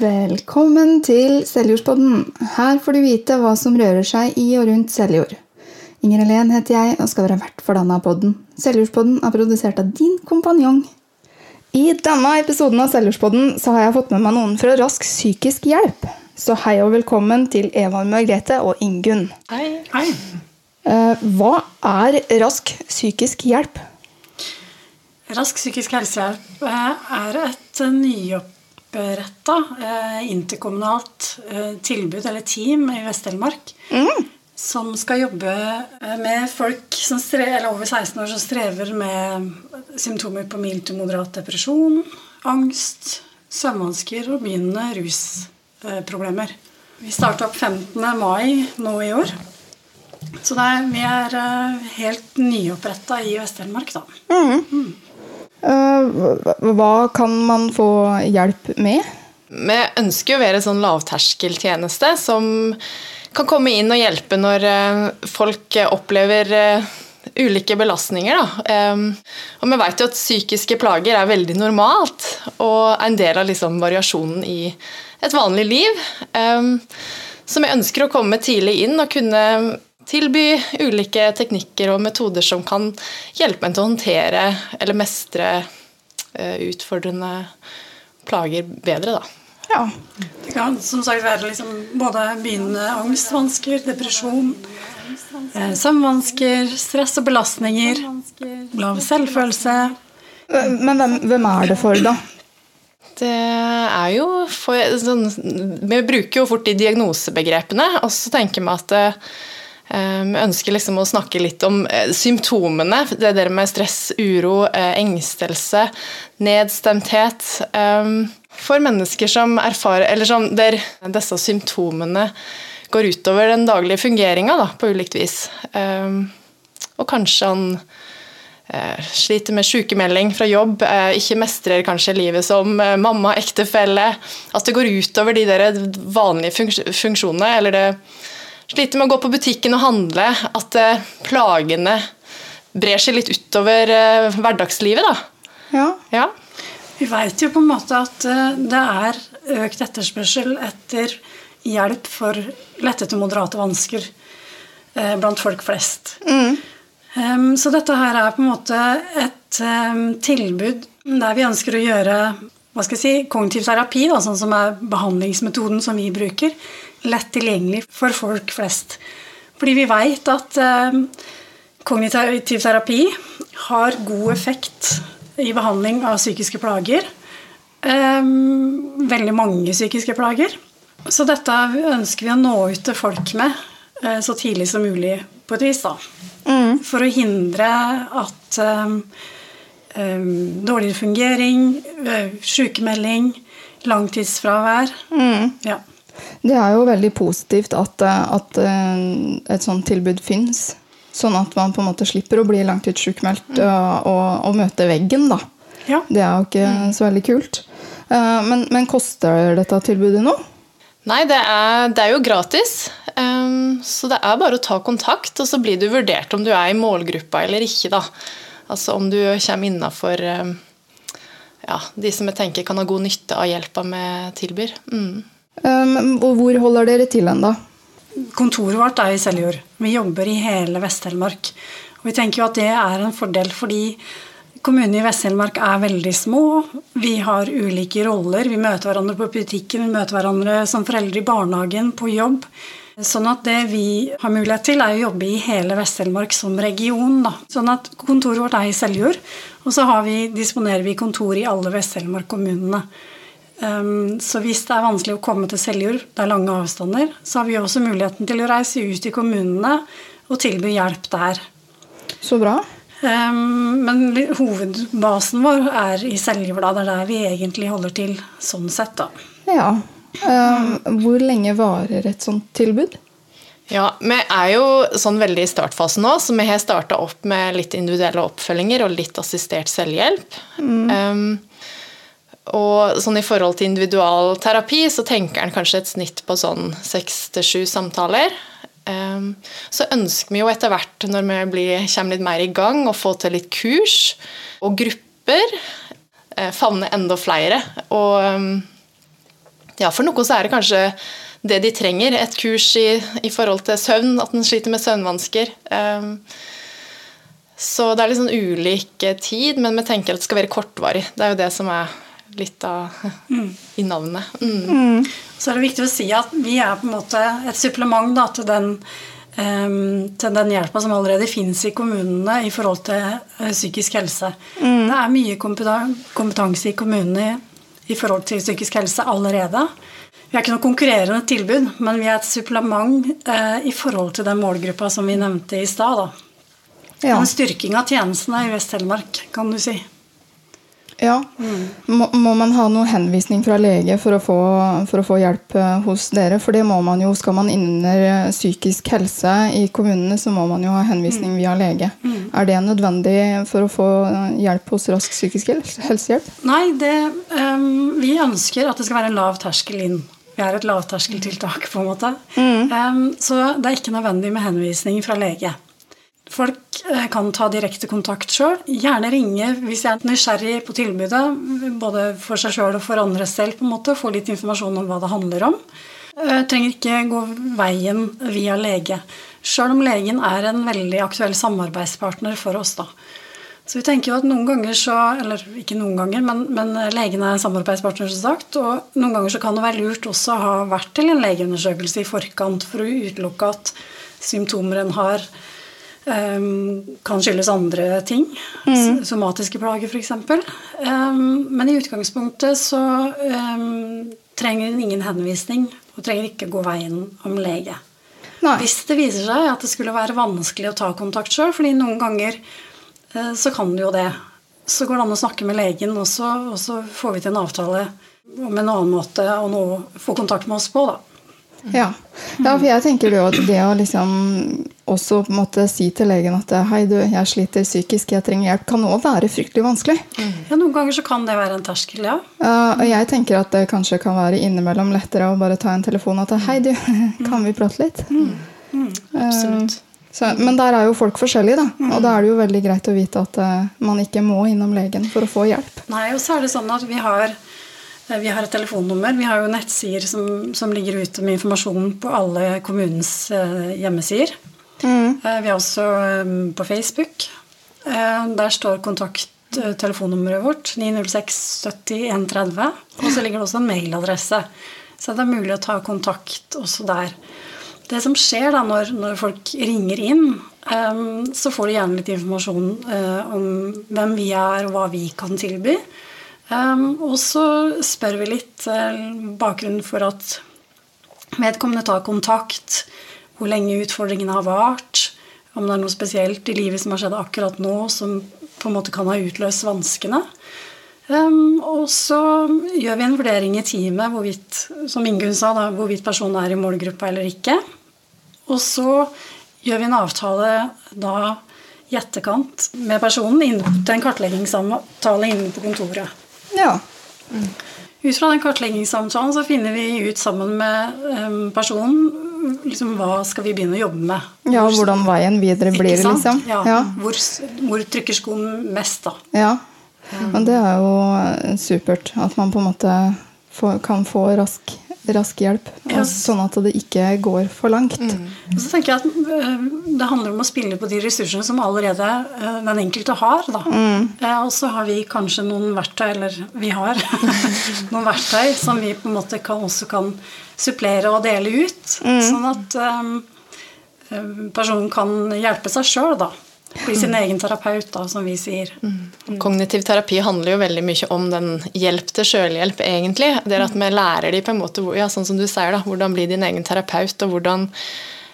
Velkommen til Seljordspodden. Her får du vite hva som rører seg i og rundt Seljord. Inger Helen heter jeg og skal være vert for denne podden. Seljordspodden er produsert av din kompanjong. I denne episoden av Seljordspodden så har jeg fått med meg noen fra Rask psykisk hjelp. Så hei og velkommen til Eva Margrethe og Ingunn. Hei. Hei. Eh, Hva er Rask psykisk hjelp? Rask psykisk helsehjelp eh, er et nyoppretta eh, interkommunalt eh, tilbud eller team i Vest-Telemark som skal jobbe eh, med folk som stre eller over 16 år som strever med symptomer på mild til moderat depresjon, angst, søvnvansker og begynnende rusproblemer. Vi starta opp 15. mai nå i år. Så det er, vi er helt nyoppretta i Vest-Telemark, da. Eh, Hva kan man få hjelp med? Vi ønsker å være en sånn lavterskeltjeneste som kan komme inn og hjelpe når eh, folk eh, opplever eh, ulike belastninger. Da. Og vi vet jo at psykiske plager er veldig normalt og er en del av liksom variasjonen i et vanlig liv. Så vi ønsker å komme tidlig inn og kunne tilby ulike teknikker og metoder som kan hjelpe en til å håndtere eller mestre eh, utfordrende plager bedre. Da. Ja. Det kan som sagt være liksom både begynnende angstvansker, depresjon, eh, søvnvansker, stress og belastninger, lav selvfølelse. Men hvem, hvem er det for, da? Det er jo for, sånn, Vi bruker jo fort de diagnosebegrepene, og så tenker vi at vi ønsker liksom å snakke litt om eh, symptomene. Det der med stress, uro, eh, engstelse, nedstemthet. eh, For mennesker som erfarer Eller sånn der disse symptomene går utover den daglige fungeringa da, på ulikt vis. Eh, Og kanskje han eh, sliter med sykemelding fra jobb, ikke mestrer kanskje livet som mamma, ektefelle. At det går utover de der vanlige funks funksjonene. Eller det sliter med å gå på butikken og handle. At eh, plagene brer seg litt utover eh, hverdagslivet, da. Ja. Ja. Vi veit jo på en måte at eh, det er økt etterspørsel etter hjelp for lette til moderate vansker eh, blant folk flest. Em, så dette her er på en måte et um, tilbud der vi ønsker å gjøre hva skal jeg si, kognitiv terapi, da, sånn som er behandlingsmetoden som vi bruker, lett tilgjengelig for folk flest. Fordi vi veit at kognitiv terapi har god effekt i behandling av psykiske plager. Veldig mange psykiske plager. Så dette ønsker vi å nå ut til folk med eh, så tidlig som mulig, på et vis. da. For å hindre at um, dårligere fungering, uh, sykemelding, langtidsfravær ja. Det er jo veldig positivt at, eh, at eh, et sånt tilbud fins. Sånn at man på en måte slipper å bli langtidssjukmeldt og, og, og møte veggen. da. Ja. Det er jo ikke så veldig kult. Eh, Men, men koster dette tilbudet noe? Nei, det er, det er jo gratis. Så det er bare å ta kontakt, og så blir du vurdert om du er i målgruppa eller ikke. da. Altså om du kommer innafor ja, de som jeg tenker kan ha god nytte av hjelpa vi tilbyr. Mm. Men Og hvor holder dere til hen, da? Kontoret vårt er i Seljord. Vi jobber i hele Vest-Telemark. Og vi tenker jo at det er en fordel fordi kommunene i Vest-Telemark er veldig små. Vi har ulike roller. Vi møter hverandre på butikken, vi møter hverandre som foreldre i barnehagen, på jobb. Sånn at det vi har mulighet til, er å jobbe i hele Vest-Telemark som region. Da. Sånn at kontoret vårt er i Seljord, og så vi, disponerer vi kontor i alle Vest-Telemark-kommunene. Um, så hvis det er vanskelig å komme til Seljord, det er lange avstander, så har vi også muligheten til å reise ut i kommunene og tilby hjelp der. Så bra. Um, men hovedbasen vår er i Seljord, da. Det er der vi egentlig holder til sånn sett, da. Ja. Eh, Hvor lenge varer et sånt tilbud? Ja, Vi er jo sånn veldig i startfasen nå, så vi har starta opp med litt individuelle oppfølginger og litt assistert selvhjelp. Um, og sånn I forhold til individualterapi så tenker en kanskje et snitt på sånn seks til sju samtaler. Um, så ønsker vi jo etter hvert, når vi blir, kommer litt mer i gang, å få til litt kurs og grupper. eh, Favne enda flere. Og um, ja, for noen så er det kanskje det de trenger. Et kurs i, i forhold til søvn, at en sliter med søvnvansker. Um, så det er litt sånn ulik tid, men vi tenker at det skal være kortvarig. Det er jo det som er litt av mm. i navnet. Mm. Så er det viktig å si at vi er på en måte et supplement da, til den til den hjelpa som allerede finnes i kommunene i forhold til uh, psykisk helse. Mm. Det er mye kompetanse i kommunene i forhold til psykisk helse allerede. Vi er ikke noe konkurrerende tilbud, men vi er et supplement uh, i forhold til den målgruppa som vi nevnte i stad. Ja. En styrking av tjenestene i Vest-Telemark, kan du si. Ja. Mm. Må, må, man ha noe henvisning fra lege for å, få, for å, få, hjelp eh, hos dere? For det må man jo. Skal man innunder eh, psykisk helse i kommunene, så må man jo ha henvisning mm. via lege. Mm. Er det nødvendig for å få eh, hjelp hos Rask psykisk helsehjelp? Nei, det, um, vi ønsker at det skal være en lav terskel inn. Vi er et lavterskeltiltak, på en måte. Um, så det er ikke nødvendig med henvisning fra lege. Folk eh, kan ta direkte kontakt sjøl. Gjerne ringe hvis jeg er nysgjerrig på tilbudet, både for seg sjøl og for andre selv, på en måte, få litt informasjon om hva det handler om. Jeg eh, trenger ikke gå veien via lege, sjøl om legen er en veldig aktuell samarbeidspartner for oss. da. Så vi tenker jo at noen ganger så Eller ikke noen ganger, men, men legen er en samarbeidspartner, som sagt. Og noen ganger så kan det være lurt også å ha vært til en legeundersøkelse i forkant for å utelukke at symptomer en har, Um, kan skyldes andre ting. Mm. Somatiske plager, f.eks. Um, men i utgangspunktet så um, trenger hun ingen henvisning og trenger ikke gå veien om lege. Nei. Hvis det viser seg at det skulle være vanskelig å ta kontakt sjøl, fordi noen ganger uh, så kan du jo det. Så går det an å snakke med legen, og så, og så får vi til en avtale om en annen måte å nå, få kontakt med oss på. da. Ja. ja. for jeg tenker jo at det å liksom også måte si til legen at hei, du, jeg sliter psykisk, jeg trenger hjelp, kan òg være fryktelig vanskelig. Mm. Ja, Noen ganger så kan det være en terskel, ja. Uh, og jeg tenker at det kanskje kan være innimellom lettere å bare ta en telefon og ta hei, du, kan vi prate litt? Mm. Mm. Absolutt. Uh, så, men der er jo folk forskjellige, da. Mm. Og da er det jo veldig greit å vite at uh, man ikke må innom legen for å få hjelp. Nei, og så er det sånn at vi har Eh, vi har et telefonnummer. Vi har jo nettsider som, som ligger ute med informasjon på alle kommunens eh, hjemmesider. Mm. Eh, vi er også på Facebook. Der står kontakttelefonnummeret vårt 906 70 130. Og så ligger det også en mailadresse. Så det er mulig å ta kontakt også der. Det som skjer da når, når folk ringer inn, så får de gjerne litt informasjon om hvem vi er, og hva vi kan tilby. Um, og så spør vi litt uh, bakgrunnen for at vedkommende tar kontakt, hvor lenge utfordringene har vart, om det er noe spesielt i livet som har skjedd akkurat nå som på en måte kan ha utløst vanskene. Um, og så gjør vi en vurdering i teamet hvorvidt, som Ingunn sa, da, hvorvidt personen er i målgruppa eller ikke. Og så gjør vi en avtale da i etterkant med personen til en kartleggingssamtale inne på kontoret. Ja. Mm. Ut fra den kartleggingssamtalen så finner vi ut sammen med um, personen liksom, hva skal vi begynne å jobbe med. Ja, hvordan veien videre blir det, liksom. Ja. ja. Hvor, hvor, trykker skoen mest, da. Ja. Men det er jo supert at man på en måte får, kan få rask rask hjelp. Yes. Sånn at det ikke går for langt. Mm. Og så tenker jeg at eh, Det handler om å spille på de ressursene som allerede eh, den enkelte har. Mm. Eh, og så har vi kanskje noen verktøy, eller vi har noen verktøy som vi på en måte kan, også kan supplere og dele ut. Mm. Sånn at um, personen kan hjelpe seg sjøl, da. Bli sin egen terapeut, da, som vi sier. Mm. Kognitiv terapi handler jo veldig mye om den hjelp til sjølhjelp, egentlig. Det er at vi lærer de på en måte, ja, sånn som du sier, da, hvordan bli din egen terapeut, og hvordan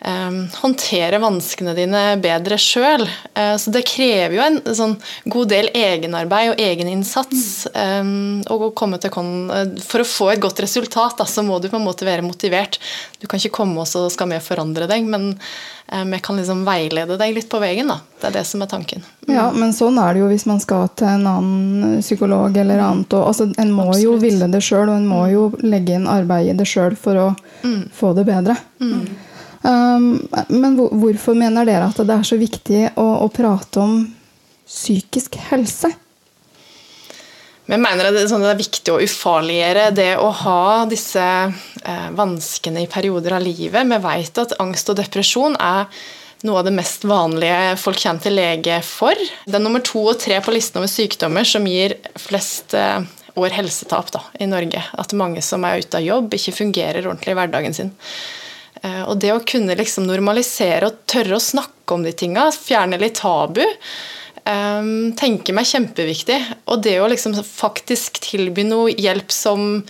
håndtere vanskene dine bedre sjøl. Uh, så det krever jo en sånn god del egenarbeid og egeninnsats. Mm. for å få et godt resultat, så må du på en måte være motivert. Du kan ikke komme og så skal vi forandre deg, men vi kan liksom veilede deg litt på veien. Da. Det er det som er tanken. Mm. Ja, men sånn er det jo hvis man skal til en annen psykolog eller annet. Og, altså, en må Absolutt. jo ville det sjøl, og en må jo legge inn arbeid i det sjøl for å mm. få det bedre. Mm. Um, men hvorfor mener dere at det er så viktig å, å prate om psykisk helse? Jeg mener sånn, det er viktig å ufarliggjøre det å ha disse eh, vanskene i perioder av livet. Vi vet at angst og depresjon er noe av det mest vanlige folk kommer til lege for. Det er nummer to og tre på listen over sykdommer som gir flest eh, år helsetap da, i Norge. At mange som er ute av jobb, ikke fungerer ordentlig i hverdagen sin. Eh, og det å kunne liksom normalisere og tørre å snakke om de tinga, fjerne litt tabu, um, tenker meg kjempeviktig. Og det å liksom faktisk tilby noe hjelp som,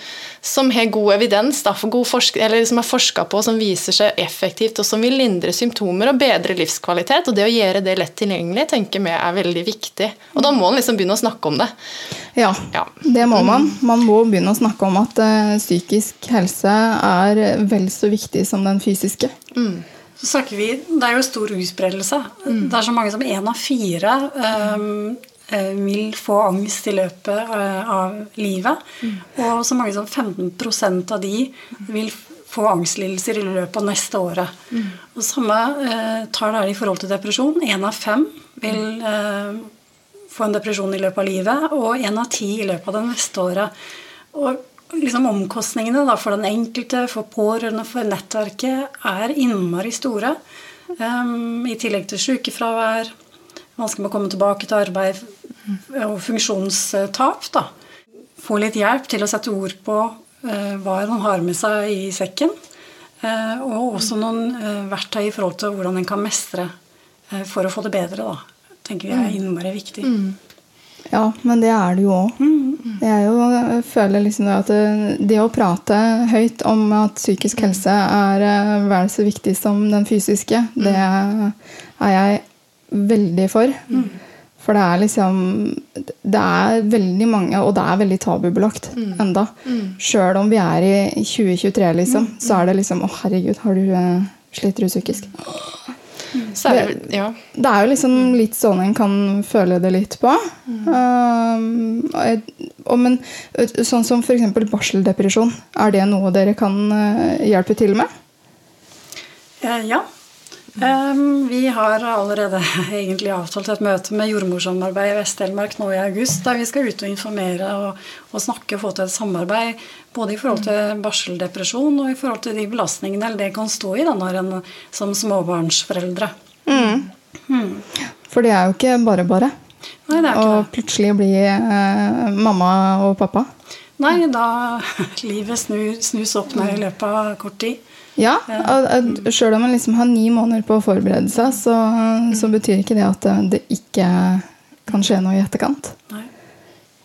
som har god evidens, da, god eller som er forska på, som viser seg effektivt, og som vil lindre symptomer og bedre livskvalitet. Og det å gjøre det lett tilgjengelig tenker vi er veldig viktig. Og da må en liksom begynne å snakke om det. Ja, ja, det må man. Man må begynne å snakke om at uh, psykisk helse er vel så viktig som den fysiske. Mm så snakker vi Det er jo stor utbredelse. Mm. Det er så mange som én av fire um, vil få angst i løpet uh, av livet. Mm. Og så mange som 15% av de vil få angstlidelser i løpet av neste året. Mm. Og Samme uh, tall er det i forhold til depresjon. Én av fem vil uh, få en depresjon i løpet av livet, og én av ti i løpet av det neste året. Og liksom omkostningene da, for den enkelte, for pårørende, for nettverket, er innmari store. Um, I tillegg til sykefravær, vanskelig med å komme tilbake til arbeid og funksjonstap. Da. Få litt hjelp til å sette ord på uh, hva man har med seg i sekken. Uh, og også noen uh, verktøy i forhold til hvordan en kan mestre for å få det bedre. Da. tenker vi er innmari viktig. Mm. Ja, men det er det jo òg. Mm. Jeg føler liksom at det, det, å prate høyt om at psykisk helse er eh, vel så viktig som den fysiske, mm. det er jeg veldig for. Mm. For det er liksom Det er veldig mange, og det er veldig tabubelagt mm. enda. Mm. Sjøl om vi er i 2023, liksom, mm. så er det liksom Å, herregud, har du uh, sliter du psykisk? Det, ja. det, er jo liksom litt sånn en kan føle det litt på. Mm. Um, og, men sånn som f.eks. barseldepresjon, er det noe dere kan hjelpe til med? Eh, ja. Um, vi har allerede egentlig avtalt et møte med jordmorsamarbeid i Vest-Telemark nå i august, der vi skal ut og informere og, og snakke og få til et samarbeid både i forhold til barseldepresjon og i forhold til de belastningene det kan stå i da, når en som småbarnsforeldre. Mm. Mm. For det er jo ikke bare bare Nei, det er ikke å plutselig bli eh, mamma og pappa. Nei, da livet snur, snus opp ned i løpet av kort tid. Ja, Sjøl om man liksom har ni måneder på å forberede seg, så, så, betyr ikke det at det ikke kan skje noe i etterkant. Nei.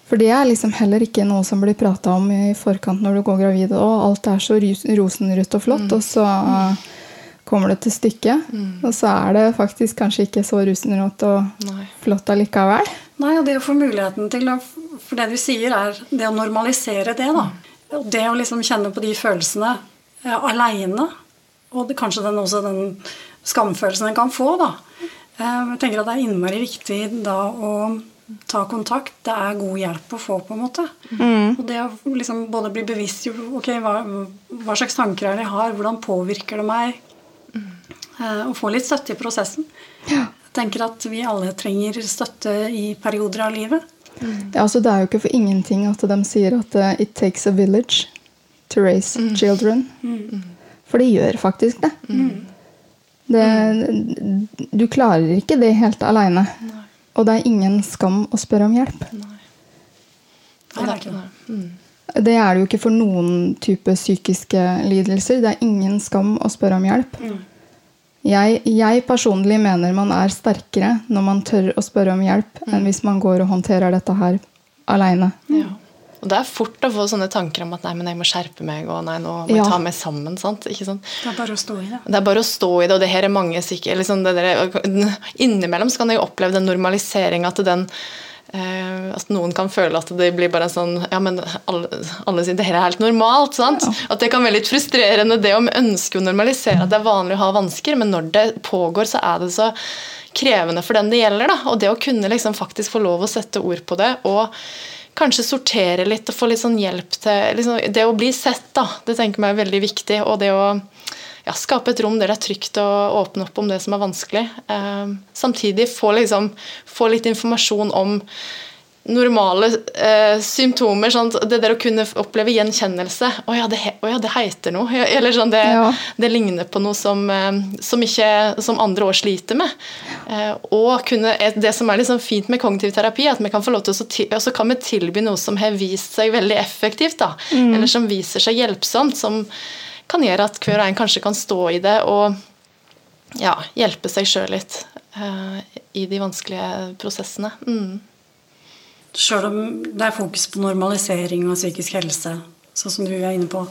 For det er liksom heller ikke noe som blir prata om i forkant når du går gravid. Og alt er så rosenrødt og flott, mm. og så kommer det til stykket. Mm. Og så er det faktisk kanskje ikke så rosenrødt og Nei. flott allikevel. Nei, og det å få muligheten til å For det du sier, er det å normalisere det, da. Og det å liksom kjenne på de følelsene ja, aleine. Og det, kanskje den, også den skamfølelsen en kan få, da. Eh, jeg tenker at det er innmari viktig da å ta kontakt. Det er god hjelp å få, på en måte. Mm. Og det å liksom både bli bevisst ok, hva, hva, slags tanker er det jeg har, hvordan påvirker det meg? Mm. Eh, og få litt støtte i prosessen. Ja. Jeg tenker at vi alle trenger støtte i perioder av livet. Mm. Ja, altså Det er jo ikke for ingenting at de sier at uh, 'it takes a village to raise mm. children'. Mm. For det gjør faktisk det. Mm. det. Du klarer ikke det helt aleine. Og det er ingen skam å spørre om hjelp. Nei. det er ikke det. Mm. Det er det jo ikke for noen type psykiske lidelser. Det er ingen skam å spørre om hjelp. Mm. Jeg, jeg, personlig mener man er sterkere når man tør å spørre om hjelp, mm. enn hvis man går og håndterer dette her aleine. Ja. Og det er fort å få sånne tanker om at nei, men jeg må skjerpe meg, og nei, nå må jeg ta meg sammen. sant? Ikke sant? Det er bare å stå i det. Det er bare å stå i det, og det her er mange sikkert liksom Innimellom så kan jeg oppleve den normaliseringa til den eh, at noen kan føle at det blir bare sånn Ja, men alle, alle sier det her er helt normalt. sant? Ja. At det kan være litt frustrerende, det om ønske å normalisere at det er vanlig å ha vansker, men når det pågår, så er det så krevende for den det gjelder. da, Og det å kunne liksom faktisk få lov å sette ord på det. og kanskje sortere litt og få litt sånn hjelp til liksom, Det å bli sett, da, det tenker jeg er veldig viktig. Og det å ja, skape et rom der det er trygt å åpne opp om det som er vanskelig. Eh, samtidig få, liksom, få litt informasjon om normale eh, symptomer. Sånn, det der å kunne oppleve gjenkjennelse. 'Å ja, det, he, å ja, det heter noe.' Eller sånn, det, Ja. det ligner på noe som, eh, som, ikke, som andre år sliter med. Eh, og kunne, det som er liksom fint med kognitiv terapi, er at vi kan få lov til å til, så kan vi tilby noe som har vist seg veldig effektivt. Da, Eller som viser seg hjelpsomt. Som kan gjøre at hver og en kanskje kan stå i det og ja, hjelpe seg sjøl litt uh, i de vanskelige prosessene. Mm. Sjøl om det er fokus på normalisering av psykisk helse, sånn som du er inne på,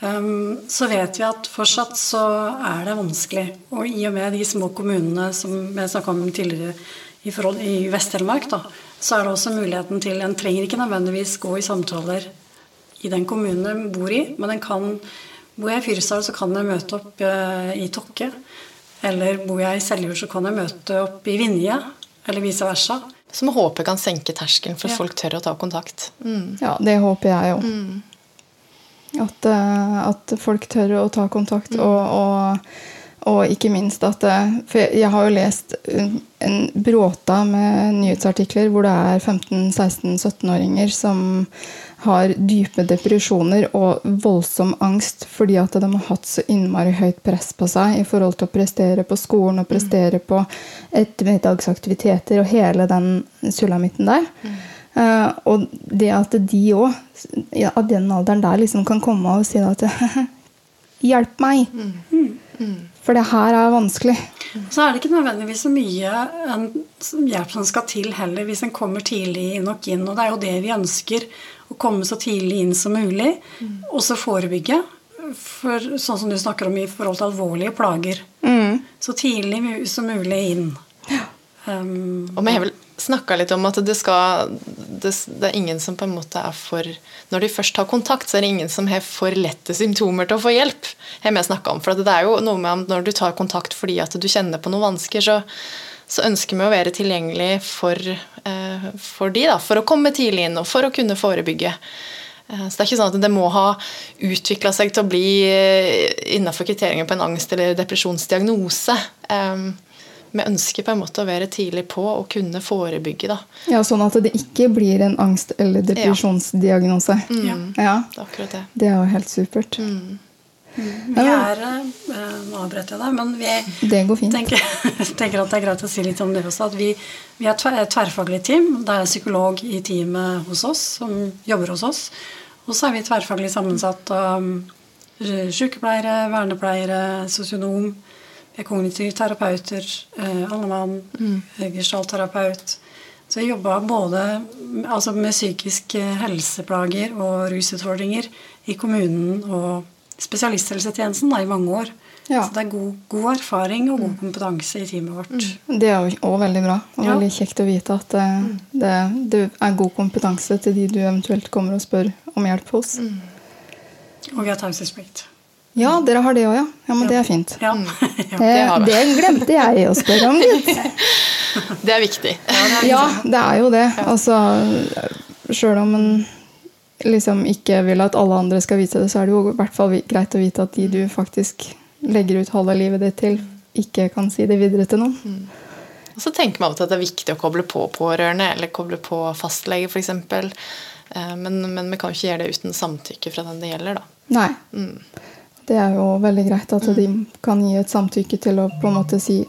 um, så vet vi at fortsatt så er det vanskelig. Og i og med de små kommunene som vi snakka om tidligere i, forhold, i Vest-Telemark, da, så er det også muligheten til En trenger ikke nødvendigvis gå i samtaler i den kommunen en bor i, men en kan Bor jeg i Fyresdal, så kan jeg møte opp eh, i Tokke. Eller bor jeg i Seljord, så kan jeg møte opp i Vinje. Eller vice versa. Så vi håper kan senke terskelen for Ja. folk tør å ta kontakt. Mm. Ja, det håper jeg jo. At, eh, at folk tør å ta kontakt, og, og, og ikke minst at eh, For jeg, har jo lest en bråta med nyhetsartikler hvor det er 15-16-17-åringer som har dype depresjoner og voldsom angst fordi at de har hatt så innmari høyt press på seg i forhold til å prestere på skolen og prestere på ettermiddagsaktiviteter og hele den sulamitten der. Eh, og det at de òg, ja, av den alderen der, liksom kan komme og si at Hjelp meg! For det her er vanskelig. Så er det ikke nødvendigvis så mye en hjelp som skal til heller, hvis en kommer tidlig nok inn. Og det er jo det vi ønsker, å komme så tidlig inn som mulig. Og så forebygge. For, sånn som du snakker om i forhold til alvorlige plager. Så tidlig som mulig inn. Um, Og vi har vel snakka litt om at det skal det, det er ingen som på en måte er for Når de først har kontakt, så er det ingen som har for lette symptomer til å få hjelp. har vi snakka om, for det er jo noe med at Når du tar kontakt fordi at du kjenner på noen vansker, så, så ønsker vi å være tilgjengelig for, eh, for de, da, for å komme tidlig inn og for å kunne forebygge. Eh, Så det er ikke sånn at det må ha utvikla seg til å bli eh, innenfor kriteriene på en angst- eller depresjonsdiagnose. Vi ønsker på en måte å være tidlig på og kunne forebygge. Da. Ja, Sånn at det ikke blir en angst- eller depresjonsdiagnose. ja. Ja, Det er akkurat det. Det er jo helt supert. Vi er eh, Nå avbrøt jeg deg, men vi Det går fint. tenker, tenker at det er greit å si litt om det også. At vi, vi er et tverrfaglig team. Det er psykolog i teamet hos oss som jobber hos oss. Og så er vi tverrfaglig sammensatt av um, sykepleiere, vernepleiere, sosionom. Kognitive terapeuter, eh, allemann, mm. gestaltterapeut. Så jeg jobba både altså med psykiske helseplager og rusutfordringer i kommunen og spesialisthelsetjenesten da, i mange år. Ja. Så det er god, god erfaring og god kompetanse i teamet vårt. Det er jo òg veldig bra. Og Ja. veldig kjekt å vite at det, det, det er god kompetanse til de du eventuelt kommer og spør om hjelp hos. Og vi har taushetsplikt. Ja, dere har det òg, ja. Ja, Men det er fint. Ja. Det, det det glemte jeg å spørre om, gitt. Det er viktig. Ja, det er jo det. Altså, Sjøl om en liksom ikke vil at alle andre skal vite det, så er det jo i hvert fall greit å vite at de du faktisk legger ut halve livet ditt til, ikke kan si det videre til noen. Og så tenker man av og til at det er viktig å koble på pårørende eller koble på fastlege f.eks. Men, men vi kan jo ikke gjøre det uten samtykke fra den det gjelder. da. Nei. Det er jo veldig greit at de kan gi et samtykke til å på en måte si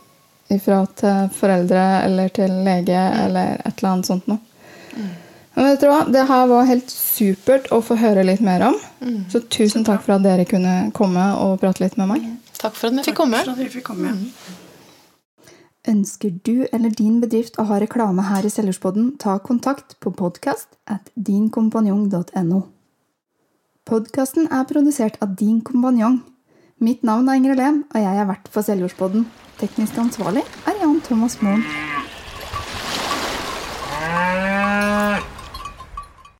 ifra til foreldre eller til lege eller et eller annet sånt noe. Men vet dere hva? Det her var helt supert å få høre litt mer om. Så tusen takk for at dere kunne komme og prate litt med meg. Takk for at vi fikk komme. For at vi fikk komme. Ønsker du eller din bedrift å ha reklame her i Selgerspodden, ta kontakt på podkast at dinkompanjong.no. Podkasten er produsert av Din kompanjong. Mitt navn er Inger Helen, og jeg er vert for Seljordspodden. Teknisk ansvarlig er Jan Thomas Moen.